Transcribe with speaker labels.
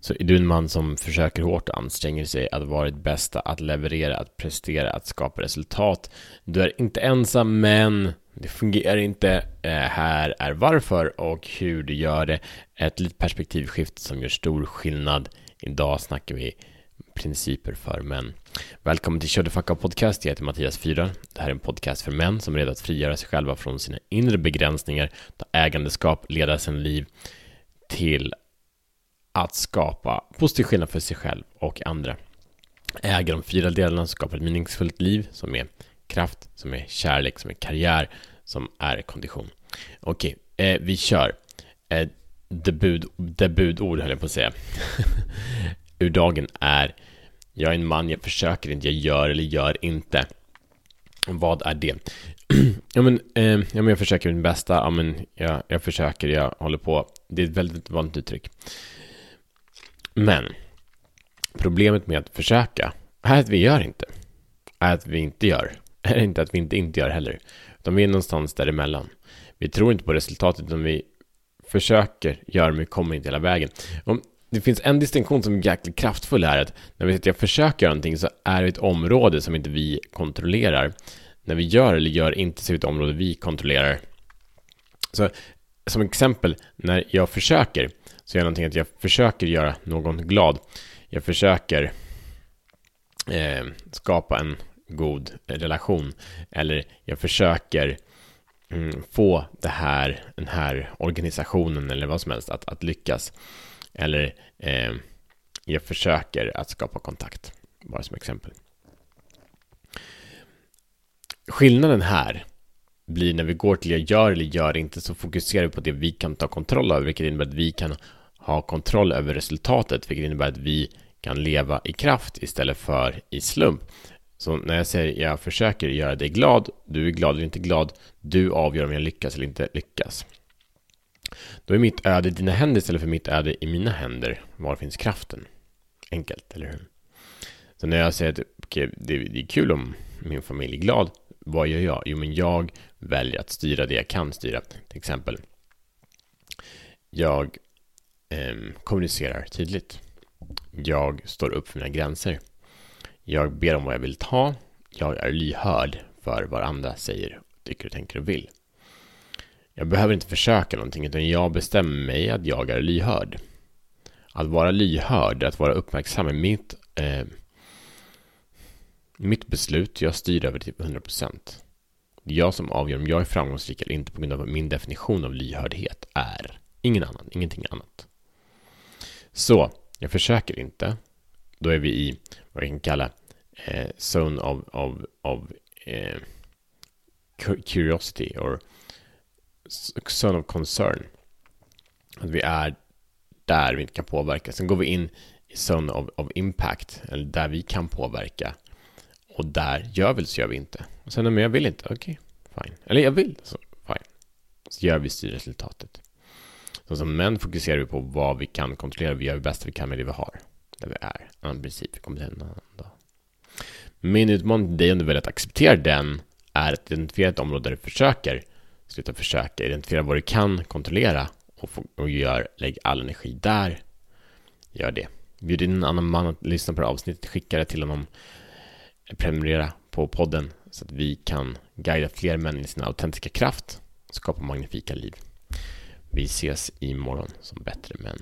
Speaker 1: Så är du en man som försöker hårt och anstränger sig att vara det bästa, att leverera, att prestera, att skapa resultat. Du är inte ensam, men det fungerar inte. Eh, här är varför och hur du gör det. Ett litet perspektivskifte som gör stor skillnad. Idag snackar vi principer för män. Välkommen till Kör the Fuck Up Podcast. Jag heter Mattias Fyra. Det här är en podcast för män som är redo att frigöra sig själva från sina inre begränsningar, ta ägandeskap, leda sin liv till att skapa positiv skillnad för sig själv och andra. Äga de fyra delarna, skapa ett meningsfullt liv som är kraft, som är kärlek, som är karriär, som är kondition. Okej, eh, vi kör. Eh, debut, debutord höll jag på att säga. Ur dagen är Jag är en man, jag försöker inte, jag gör eller gör inte. Vad är det? ja, men, eh, ja, men jag försöker mitt bästa, ja, men jag, jag försöker, jag håller på. Det är ett väldigt vanligt uttryck. Men problemet med att försöka är att vi gör inte. Är att vi inte gör. Är inte att vi inte inte gör heller. Utan vi är någonstans däremellan. Vi tror inte på resultatet utan vi försöker göra men vi kommer inte hela vägen. Om det finns en distinktion som är jäkligt kraftfull här. Att när vi säger att jag försöker göra någonting så är det ett område som inte vi kontrollerar. När vi gör eller gör inte så är det ett område vi kontrollerar. Så som exempel, när jag försöker så är det någonting att jag försöker göra någon glad. Jag försöker eh, skapa en god relation. Eller jag försöker mm, få det här, den här organisationen eller vad som helst att, att lyckas. Eller eh, jag försöker att skapa kontakt. Bara som exempel. Skillnaden här blir när vi går till jag gör eller gör inte så fokuserar vi på det vi kan ta kontroll över, vilket innebär att vi kan ha kontroll över resultatet, vilket innebär att vi kan leva i kraft istället för i slump. Så när jag säger jag försöker göra dig glad, du är glad eller inte glad, du avgör om jag lyckas eller inte lyckas. Då är mitt öde i dina händer istället för mitt öde i mina händer. Var finns kraften? Enkelt, eller hur? Så när jag säger att okay, det, är kul om min familj är glad, vad gör jag? Jo, men jag väljer att styra det jag kan styra. Till exempel, jag eh, kommunicerar tydligt. Jag står upp för mina gränser. Jag ber om vad jag vill ta. Jag är lyhörd för vad andra säger, tycker, tänker och vill. Jag behöver inte försöka någonting, utan jag bestämmer mig att jag är lyhörd. Att vara lyhörd, att vara uppmärksam är mitt, eh, mitt beslut. Jag styr över till 100%. Det är jag som avgör om jag är framgångsrik eller inte på grund av min definition av lyhördhet är. Ingen annan, ingenting annat. Så, jag försöker inte. Då är vi i vad vi kan kalla eh, zone of, of, of eh, curiosity or zone of concern. Att vi är där vi inte kan påverka. Sen går vi in i zone of, of impact, eller där vi kan påverka. Och där gör vi så gör vi inte. Och sen, men jag vill inte, okej, okay, fine. Eller jag vill, så fine. Så gör vi styrresultatet. Så som män fokuserar vi på vad vi kan kontrollera. Vi gör det bästa vi kan med det vi har. Där vi är. Annan princip. Vi kommer till en annan dag. Min utmaning till dig om du väljer att acceptera den är att identifiera ett område där du försöker. Sluta försöka. Identifiera vad du kan kontrollera och, och gör, lägg all energi där. Gör det. Bjud in en annan man att lyssna på det avsnittet. Skicka det till honom. Prenumerera på podden så att vi kan guida fler män i sin autentiska kraft. Skapa magnifika liv. Vi ses imorgon som bättre män.